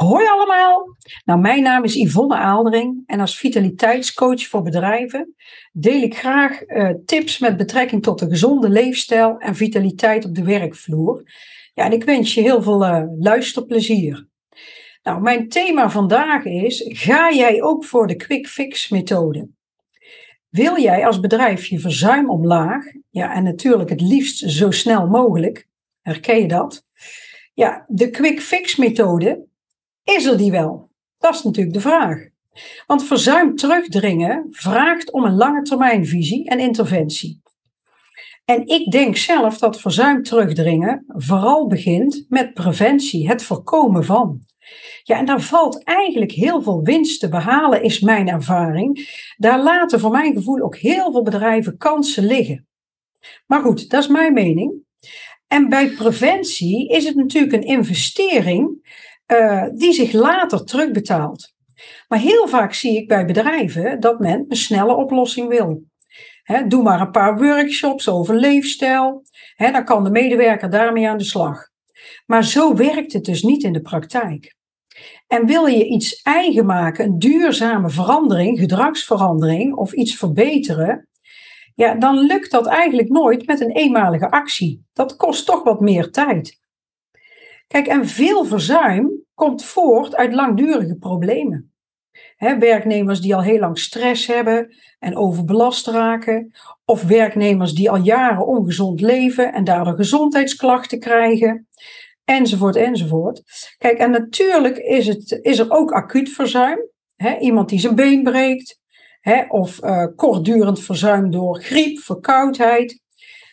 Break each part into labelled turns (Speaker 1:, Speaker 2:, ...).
Speaker 1: Hoi allemaal! Nou, mijn naam is Yvonne Aaldering en als vitaliteitscoach voor bedrijven deel ik graag uh, tips met betrekking tot een gezonde leefstijl en vitaliteit op de werkvloer. Ja, en ik wens je heel veel uh, luisterplezier. Nou, mijn thema vandaag is: ga jij ook voor de quick fix methode? Wil jij als bedrijf je verzuim omlaag? Ja, en natuurlijk het liefst zo snel mogelijk. Herken je dat? Ja, de quick fix methode is er die wel? Dat is natuurlijk de vraag. Want verzuim terugdringen vraagt om een lange termijnvisie en interventie. En ik denk zelf dat verzuim terugdringen vooral begint met preventie, het voorkomen van. Ja, en daar valt eigenlijk heel veel winst te behalen, is mijn ervaring. Daar laten voor mijn gevoel ook heel veel bedrijven kansen liggen. Maar goed, dat is mijn mening. En bij preventie is het natuurlijk een investering uh, die zich later terugbetaalt. Maar heel vaak zie ik bij bedrijven dat men een snelle oplossing wil. doe maar een paar workshops over leefstijl. dan kan de medewerker daarmee aan de slag. Maar zo werkt het dus niet in de praktijk. En wil je iets eigen maken, een duurzame verandering, gedragsverandering of iets verbeteren, ja, dan lukt dat eigenlijk nooit met een eenmalige actie. Dat kost toch wat meer tijd. Kijk, en veel verzuim komt voort uit langdurige problemen. werknemers die al heel lang stress hebben en overbelast raken, of werknemers die al jaren ongezond leven en daardoor gezondheidsklachten krijgen, enzovoort, enzovoort. Kijk, en natuurlijk is, het, is er ook acuut verzuim. iemand die zijn been breekt, of uh, kortdurend verzuim door griep, verkoudheid.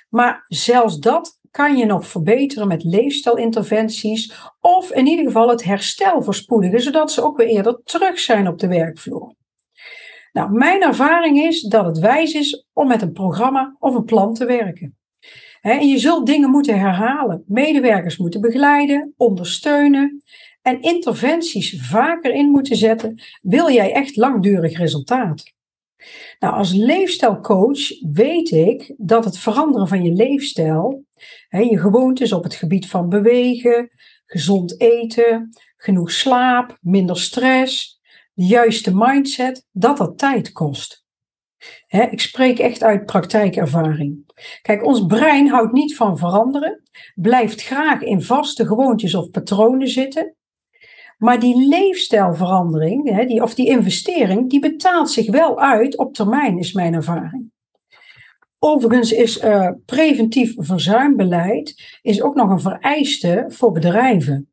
Speaker 1: Maar zelfs dat kan je nog verbeteren met leefstijlinterventies of in ieder geval het herstel verspoedigen, zodat ze ook weer eerder terug zijn op de werkvloer. Nou, mijn ervaring is dat het wijs is om met een programma of een plan te werken. En je zult dingen moeten herhalen, medewerkers moeten begeleiden, ondersteunen en interventies vaker in moeten zetten, wil jij echt langdurig resultaat. Nou, als leefstijlcoach weet ik dat het veranderen van je leefstijl, je gewoontes op het gebied van bewegen, gezond eten, genoeg slaap, minder stress, de juiste mindset, dat dat tijd kost. Ik spreek echt uit praktijkervaring. Kijk, ons brein houdt niet van veranderen, blijft graag in vaste gewoontes of patronen zitten maar die leefstijlverandering, die, of die investering, die betaalt zich wel uit op termijn, is mijn ervaring. Overigens is uh, preventief verzuimbeleid is ook nog een vereiste voor bedrijven.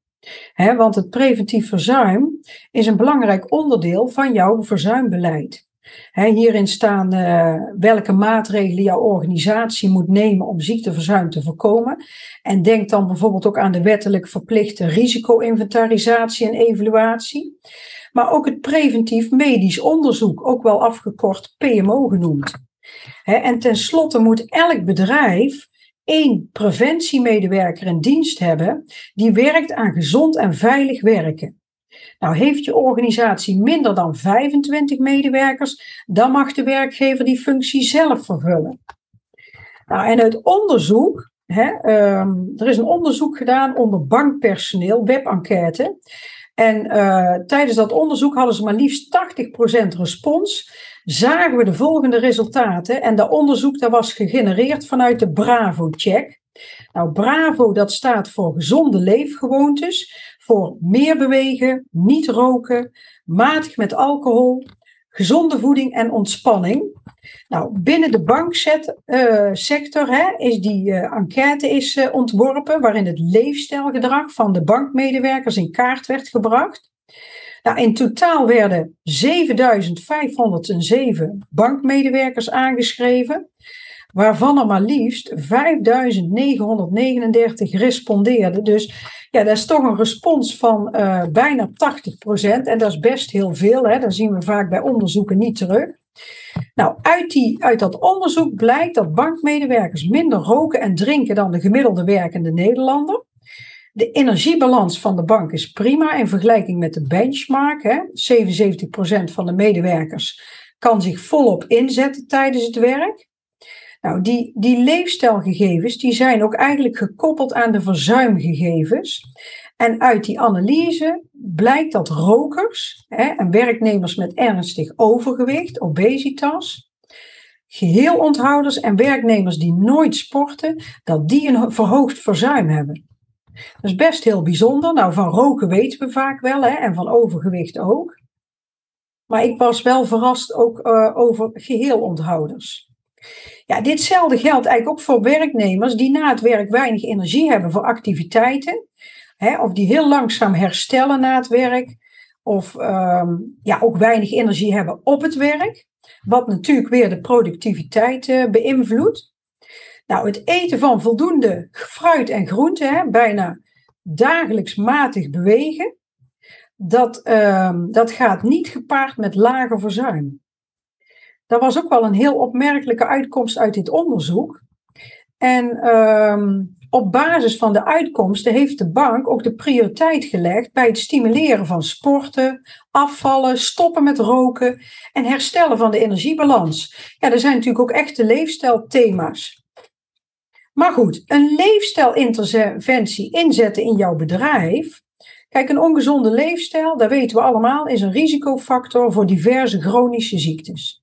Speaker 1: want het preventief verzuim is een belangrijk onderdeel van jouw verzuimbeleid hierin staan uh, welke maatregelen jouw organisatie moet nemen om ziekteverzuim te voorkomen. En denk dan bijvoorbeeld ook aan de wettelijk verplichte risico-inventarisatie en evaluatie. Maar ook het preventief medisch onderzoek, ook wel afgekort PMO genoemd. En tenslotte moet elk bedrijf één preventiemedewerker in dienst hebben die werkt aan gezond en veilig werken. Nou, heeft je organisatie minder dan 25 medewerkers, dan mag de werkgever die functie zelf vervullen. Nou, en uit onderzoek, hè, ehm, er is een onderzoek gedaan onder bankpersoneel, webenquête. En uh, tijdens dat onderzoek hadden ze maar liefst 80% respons. Zagen we de volgende resultaten. En dat onderzoek dat was gegenereerd vanuit de Bravo-check. Nou, Bravo dat staat voor gezonde leefgewoontes, voor meer bewegen, niet roken, matig met alcohol, gezonde voeding en ontspanning. Nou, binnen de banksector uh, is die uh, enquête is, uh, ontworpen waarin het leefstijlgedrag van de bankmedewerkers in kaart werd gebracht. In totaal werden 7507 bankmedewerkers aangeschreven waarvan er maar liefst 5939 respondeerden. Dus ja, dat is toch een respons van uh, bijna 80%. En dat is best heel veel. Hè? Dat zien we vaak bij onderzoeken niet terug. Nou, uit, die, uit dat onderzoek blijkt dat bankmedewerkers minder roken en drinken dan de gemiddelde werkende Nederlander. De energiebalans van de bank is prima in vergelijking met de benchmark. Hè. 77% van de medewerkers kan zich volop inzetten tijdens het werk. Nou, die, die leefstijlgegevens die zijn ook eigenlijk gekoppeld aan de verzuimgegevens. En uit die analyse blijkt dat rokers hè, en werknemers met ernstig overgewicht, obesitas, geheelonthouders en werknemers die nooit sporten, dat die een verhoogd verzuim hebben. Dat is best heel bijzonder. Nou, van roken weten we vaak wel hè, en van overgewicht ook. Maar ik was wel verrast ook uh, over geheelonthouders. Ja, ditzelfde geldt eigenlijk ook voor werknemers die na het werk weinig energie hebben voor activiteiten. Hè, of die heel langzaam herstellen na het werk. Of um, ja, ook weinig energie hebben op het werk. Wat natuurlijk weer de productiviteit uh, beïnvloedt. Nou, het eten van voldoende fruit en groente, hè, bijna dagelijks matig bewegen, dat, um, dat gaat niet gepaard met lager verzuim. Dat was ook wel een heel opmerkelijke uitkomst uit dit onderzoek. En um, op basis van de uitkomsten heeft de bank ook de prioriteit gelegd bij het stimuleren van sporten, afvallen, stoppen met roken en herstellen van de energiebalans. Ja, er zijn natuurlijk ook echte leefstijlthema's. Maar goed, een leefstijlinterventie inzetten in jouw bedrijf. Kijk, een ongezonde leefstijl, dat weten we allemaal, is een risicofactor voor diverse chronische ziektes.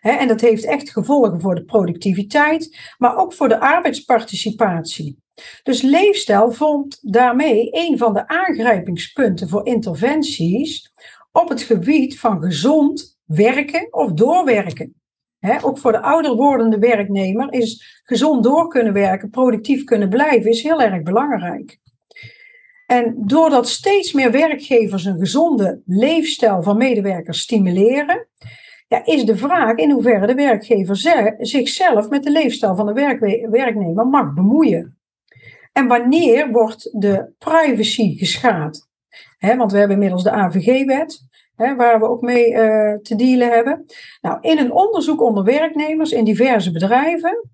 Speaker 1: en dat heeft echt gevolgen voor de productiviteit, maar ook voor de arbeidsparticipatie. Dus leefstijl vond daarmee een van de aangrijpingspunten voor interventies op het gebied van gezond werken of doorwerken. Ook voor de ouder wordende werknemer is gezond door kunnen werken, productief kunnen blijven, is heel erg belangrijk. En doordat steeds meer werkgevers een gezonde leefstijl van medewerkers stimuleren, ja, is de vraag in hoeverre de werkgever zichzelf met de leefstijl van de werknemer mag bemoeien. En wanneer wordt de privacy geschaad? want we hebben inmiddels de AVG-wet, waar we ook mee uh, te dealen hebben. Nou, in een onderzoek onder werknemers in diverse bedrijven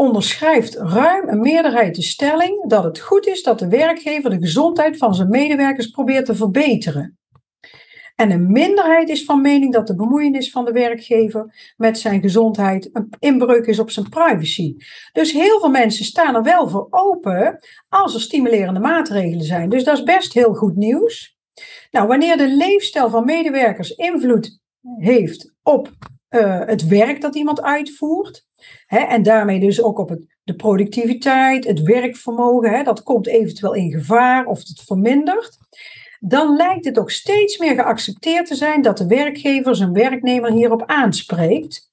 Speaker 1: onderschrijft ruim een meerderheid de stelling dat het goed is dat de werkgever de gezondheid van zijn medewerkers probeert te verbeteren. En een minderheid is van mening dat de bemoeienis van de werkgever met zijn gezondheid een inbreuk is op zijn privacy. Dus heel veel mensen staan er wel voor open als er stimulerende maatregelen zijn. Dus dat is best heel goed nieuws. Nou, wanneer de leefstijl van medewerkers invloed heeft op uh, het werk dat iemand uitvoert, hè, en daarmee dus ook op het, de productiviteit, het werkvermogen, hè, dat komt eventueel in gevaar of het vermindert dan lijkt het ook steeds meer geaccepteerd te zijn dat de werkgever zijn werknemer hierop aanspreekt.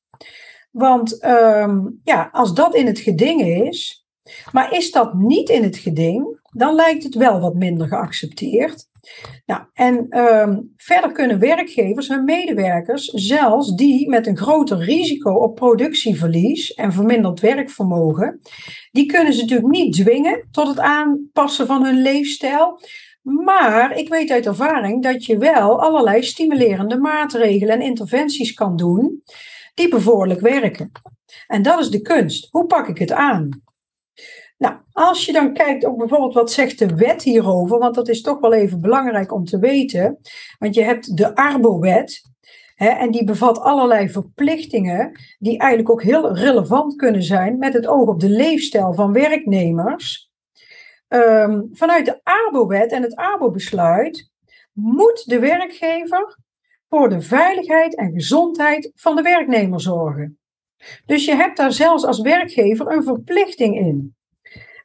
Speaker 1: Want um, ja, als dat in het geding is, maar is dat niet in het geding, dan lijkt het wel wat minder geaccepteerd. Nou, en um, verder kunnen werkgevers hun medewerkers, zelfs die met een groter risico op productieverlies en verminderd werkvermogen, die kunnen ze natuurlijk niet dwingen tot het aanpassen van hun leefstijl. Maar ik weet uit ervaring dat je wel allerlei stimulerende maatregelen en interventies kan doen die bevorderlijk werken. En dat is de kunst. Hoe pak ik het aan? Nou, als je dan kijkt ook bijvoorbeeld wat zegt de wet hierover, want dat is toch wel even belangrijk om te weten. Want je hebt de Arbo-wet, en die bevat allerlei verplichtingen die eigenlijk ook heel relevant kunnen zijn met het oog op de leefstijl van werknemers. Um, vanuit de ABO-wet en het ABO-besluit moet de werkgever voor de veiligheid en gezondheid van de werknemer zorgen. Dus je hebt daar zelfs als werkgever een verplichting in.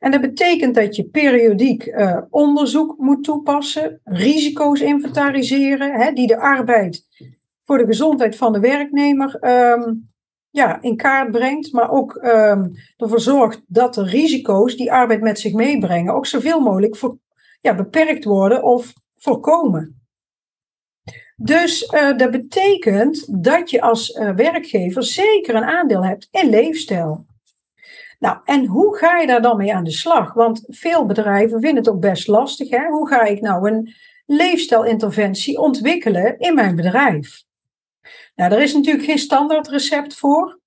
Speaker 1: En dat betekent dat je periodiek uh, onderzoek moet toepassen, risico's inventariseren, hè, die de arbeid voor de gezondheid van de werknemer um, ja, in kaart brengt, maar ook um, ervoor zorgt dat de risico's die arbeid met zich meebrengen ook zoveel mogelijk voor, ja, beperkt worden of voorkomen. Dus uh, dat betekent dat je als uh, werkgever zeker een aandeel hebt in leefstijl. Nou, en hoe ga je daar dan mee aan de slag? Want veel bedrijven vinden het ook best lastig. Hè? Hoe ga ik nou een leefstijlinterventie ontwikkelen in mijn bedrijf? Nou, er is natuurlijk geen standaard recept voor.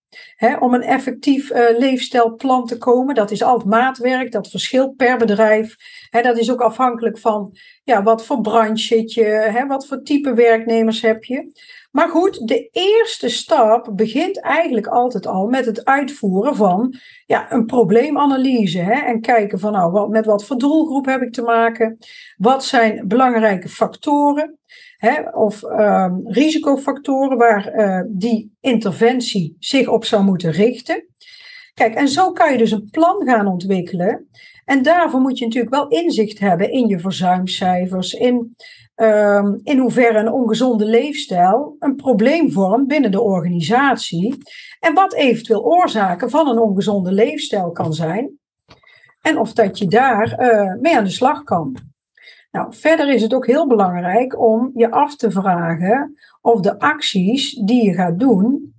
Speaker 1: Om een effectief uh, leefstijlplan te komen. Dat is altijd maatwerk, dat verschilt per bedrijf. Dat is ook afhankelijk van ja, wat voor branche zit je, wat voor type werknemers heb je. Maar goed, de eerste stap begint eigenlijk altijd al met het uitvoeren van ja, een probleemanalyse. En kijken van nou, met wat voor doelgroep heb ik te maken? Wat zijn belangrijke factoren? Hè? Of um, risicofactoren waar uh, die interventie zich op zou moeten richten. Kijk, en zo kan je dus een plan gaan ontwikkelen. En daarvoor moet je natuurlijk wel inzicht hebben in je verzuimcijfers, in um, in hoeverre een ongezonde leefstijl een probleem vormt binnen de organisatie en wat eventueel oorzaken van een ongezonde leefstijl kan zijn en of dat je daar uh, mee aan de slag kan. Nou, verder is het ook heel belangrijk om je af te vragen of de acties die je gaat doen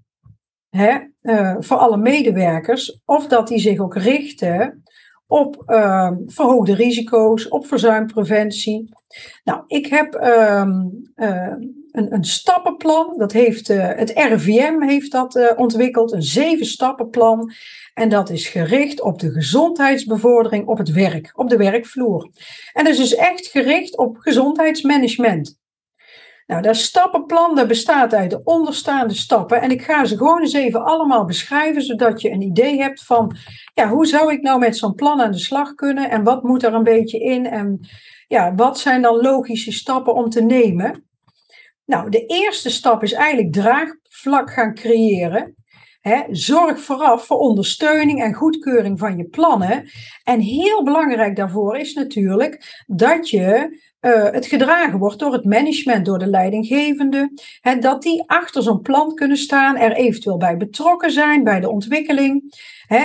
Speaker 1: hè, uh, voor alle medewerkers, of dat die zich ook richten op uh, verhoogde risico's, op verzuimpreventie. Nou, ik heb uh, uh, een, een, stappenplan. Dat heeft uh, het RIVM heeft dat uh, ontwikkeld, een zeven stappenplan. En dat is gericht op de gezondheidsbevordering op het werk, op de werkvloer. En dat is dus echt gericht op gezondheidsmanagement. Nou, dat stappenplan bestaat uit de onderstaande stappen. En ik ga ze gewoon eens even allemaal beschrijven, zodat je een idee hebt van, ja, hoe zou ik nou met zo'n plan aan de slag kunnen? En wat moet er een beetje in? En ja, wat zijn dan logische stappen om te nemen? Nou, de eerste stap is eigenlijk draagvlak gaan creëren. zorg vooraf voor ondersteuning en goedkeuring van je plannen. En heel belangrijk daarvoor is natuurlijk dat je uh, het gedragen wordt door het management, door de leidinggevende. Hè, dat die achter zo'n plan kunnen staan, er eventueel bij betrokken zijn, bij de ontwikkeling.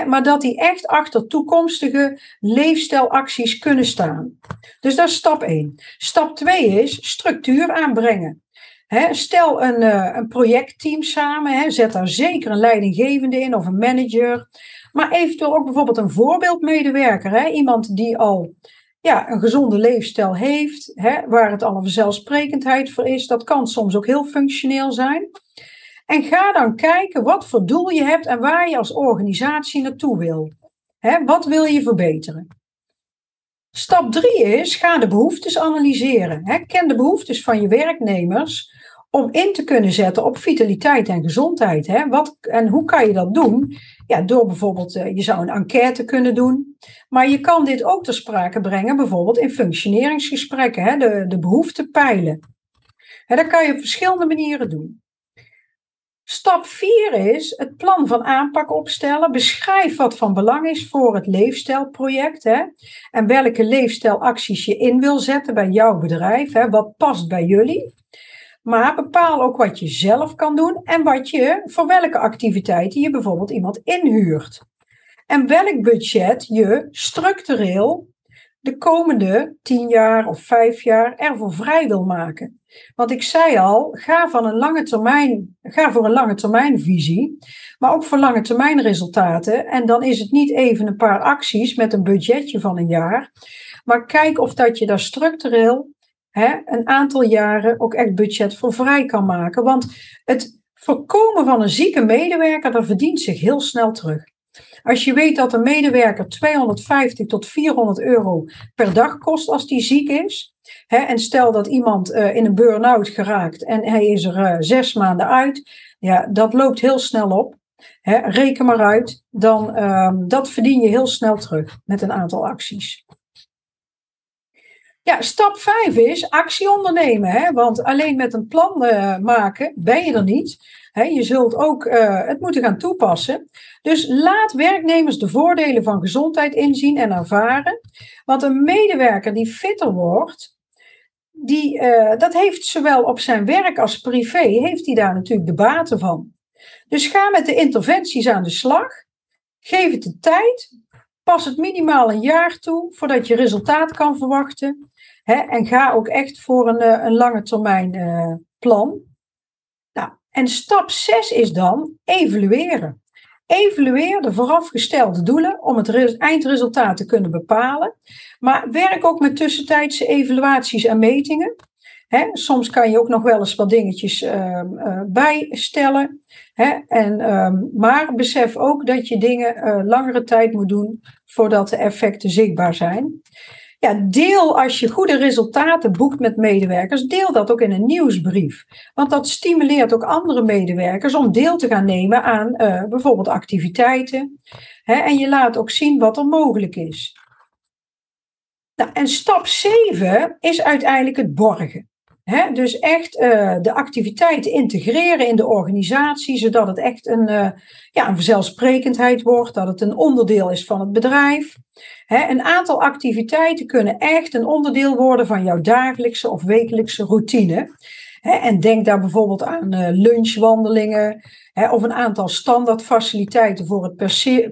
Speaker 1: Maar dat die echt achter toekomstige leefstijlacties kunnen staan. Dus dat is stap 1. Stap 2 is structuur aanbrengen. Stel een, uh, een projectteam samen, zet daar zeker een leidinggevende in of een manager. Maar eventueel ook bijvoorbeeld een voorbeeldmedewerker. Iemand die al ja, een gezonde leefstijl heeft, waar het al een vanzelfsprekendheid voor is. Dat kan soms ook heel functioneel zijn. En ga dan kijken wat voor doel je hebt en waar je als organisatie naartoe wil. Wat wil je verbeteren? Stap drie is, ga de behoeftes analyseren. Ken de behoeftes van je werknemers om in te kunnen zetten op vitaliteit en gezondheid. Wat, en hoe kan je dat doen? Ja, door bijvoorbeeld, uh, je zou een enquête kunnen doen. Maar je kan dit ook ter sprake brengen, bijvoorbeeld in functioneringsgesprekken? De, de behoeften peilen. Dat kan je op verschillende manieren doen. Stap 4 is het plan van aanpak opstellen. Beschrijf wat van belang is voor het leefstijlproject. Hè? En welke leefstijlacties je in wil zetten bij jouw bedrijf. Hè? Wat past bij jullie? Maar bepaal ook wat je zelf kan doen en wat je, voor welke activiteiten je bijvoorbeeld iemand inhuurt. En welk budget je structureel de komende tien jaar of vijf jaar ervoor vrij wil maken. Want ik zei al, ga, van een lange termijn, ga voor een lange termijn visie, maar ook voor lange termijn resultaten. En dan is het niet even een paar acties met een budgetje van een jaar, maar kijk of dat je daar structureel hè, een aantal jaren ook echt budget voor vrij kan maken. Want het voorkomen van een zieke medewerker, dat verdient zich heel snel terug. Als je weet dat een medewerker 250 tot 400 euro per dag kost als die ziek is. Hè, en stel dat iemand uh, in een burn-out geraakt en hij is er uh, zes maanden uit. Ja, dat loopt heel snel op. Hè, reken maar uit. Dan, uh, dat verdien je heel snel terug met een aantal acties. Ja, stap 5 is actie ondernemen. Hè? Want alleen met een plan uh, maken ben je er niet. Je zult ook uh, het moeten gaan toepassen. Dus laat werknemers de voordelen van gezondheid inzien en ervaren. Want een medewerker die fitter wordt, die, uh, dat heeft zowel op zijn werk als privé, heeft hij daar natuurlijk de baten van. Dus ga met de interventies aan de slag. Geef het de tijd. Pas het minimaal een jaar toe voordat je resultaat kan verwachten. En ga ook echt voor een, eh, een lange termijn plan. En stap 6 is dan evalueren. Evalueer de voorafgestelde doelen om het eindresultaat te kunnen bepalen. Maar werk ook met tussentijdse evaluaties en metingen. Soms kan je ook nog wel eens wat dingetjes ehm, eh, bijstellen. En, ehm, maar besef ook dat je dingen uh, langere tijd moet doen voordat de effecten zichtbaar zijn. Ja, deel als je goede resultaten boekt met medewerkers, deel dat ook in een nieuwsbrief. Want dat stimuleert ook andere medewerkers om deel te gaan nemen aan uh, bijvoorbeeld activiteiten. Hè, en je laat ook zien wat er mogelijk is. Nou, en stap 7 is uiteindelijk het borgen. Dus echt uh, de activiteiten integreren in de organisatie, zodat het echt een, uh, ja, een vanzelfsprekendheid wordt, dat het een onderdeel is van het bedrijf. Een aantal activiteiten kunnen echt een onderdeel worden van jouw dagelijkse of wekelijkse routine. En denk daar bijvoorbeeld aan uh, lunchwandelingen of een aantal standaardfaciliteiten voor het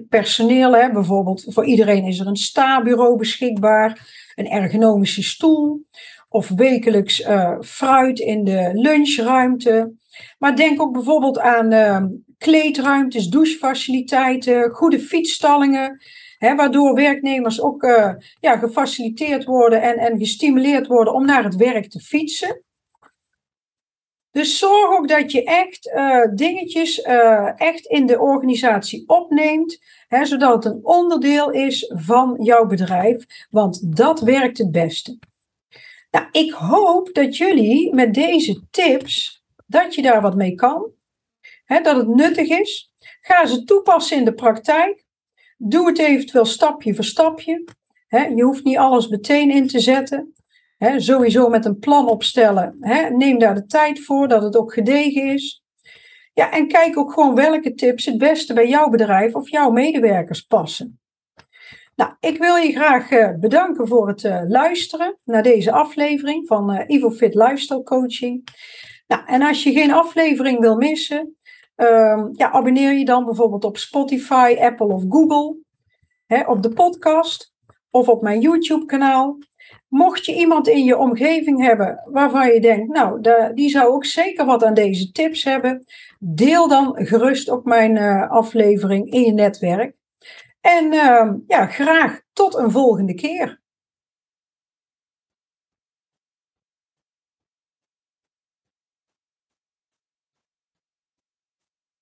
Speaker 1: personeel. Bijvoorbeeld voor iedereen is er een sta-bureau beschikbaar, een ergonomische stoel of wekelijks uh, fruit in de lunchruimte. Maar denk ook bijvoorbeeld aan uh, kleedruimtes, douchefaciliteiten, goede fietsstallingen. Hè, waardoor werknemers ook uh, ja, gefaciliteerd worden en, en gestimuleerd worden om naar het werk te fietsen. Dus zorg ook dat je echt uh, dingetjes echt in de organisatie opneemt, hè, zodat het een onderdeel is van jouw bedrijf, want dat werkt het beste. Nou, ik hoop dat jullie met deze tips, dat je daar wat mee kan. Dat het nuttig is. Ga ze toepassen in de praktijk. Doe het eventueel stapje voor stapje. Je hoeft niet alles meteen in te zetten. Sowieso met een plan opstellen. Neem daar de tijd voor, dat het ook gedegen is. Ja, en kijk ook gewoon welke tips het beste bij jouw bedrijf of jouw medewerkers passen. Nou, ik wil je graag uh, bedanken voor het uh, luisteren naar deze aflevering van uh, EvoFit Lifestyle Coaching. Nou, en als je geen aflevering wil missen, um, ja, abonneer je dan bijvoorbeeld op Spotify, Apple of Google, hè, op de podcast of op mijn YouTube-kanaal. Mocht je iemand in je omgeving hebben waarvan je denkt, nou, die zou ook zeker wat aan deze tips hebben, deel dan gerust ook mijn aflevering in je netwerk. En uh, ja, graag tot een volgende keer.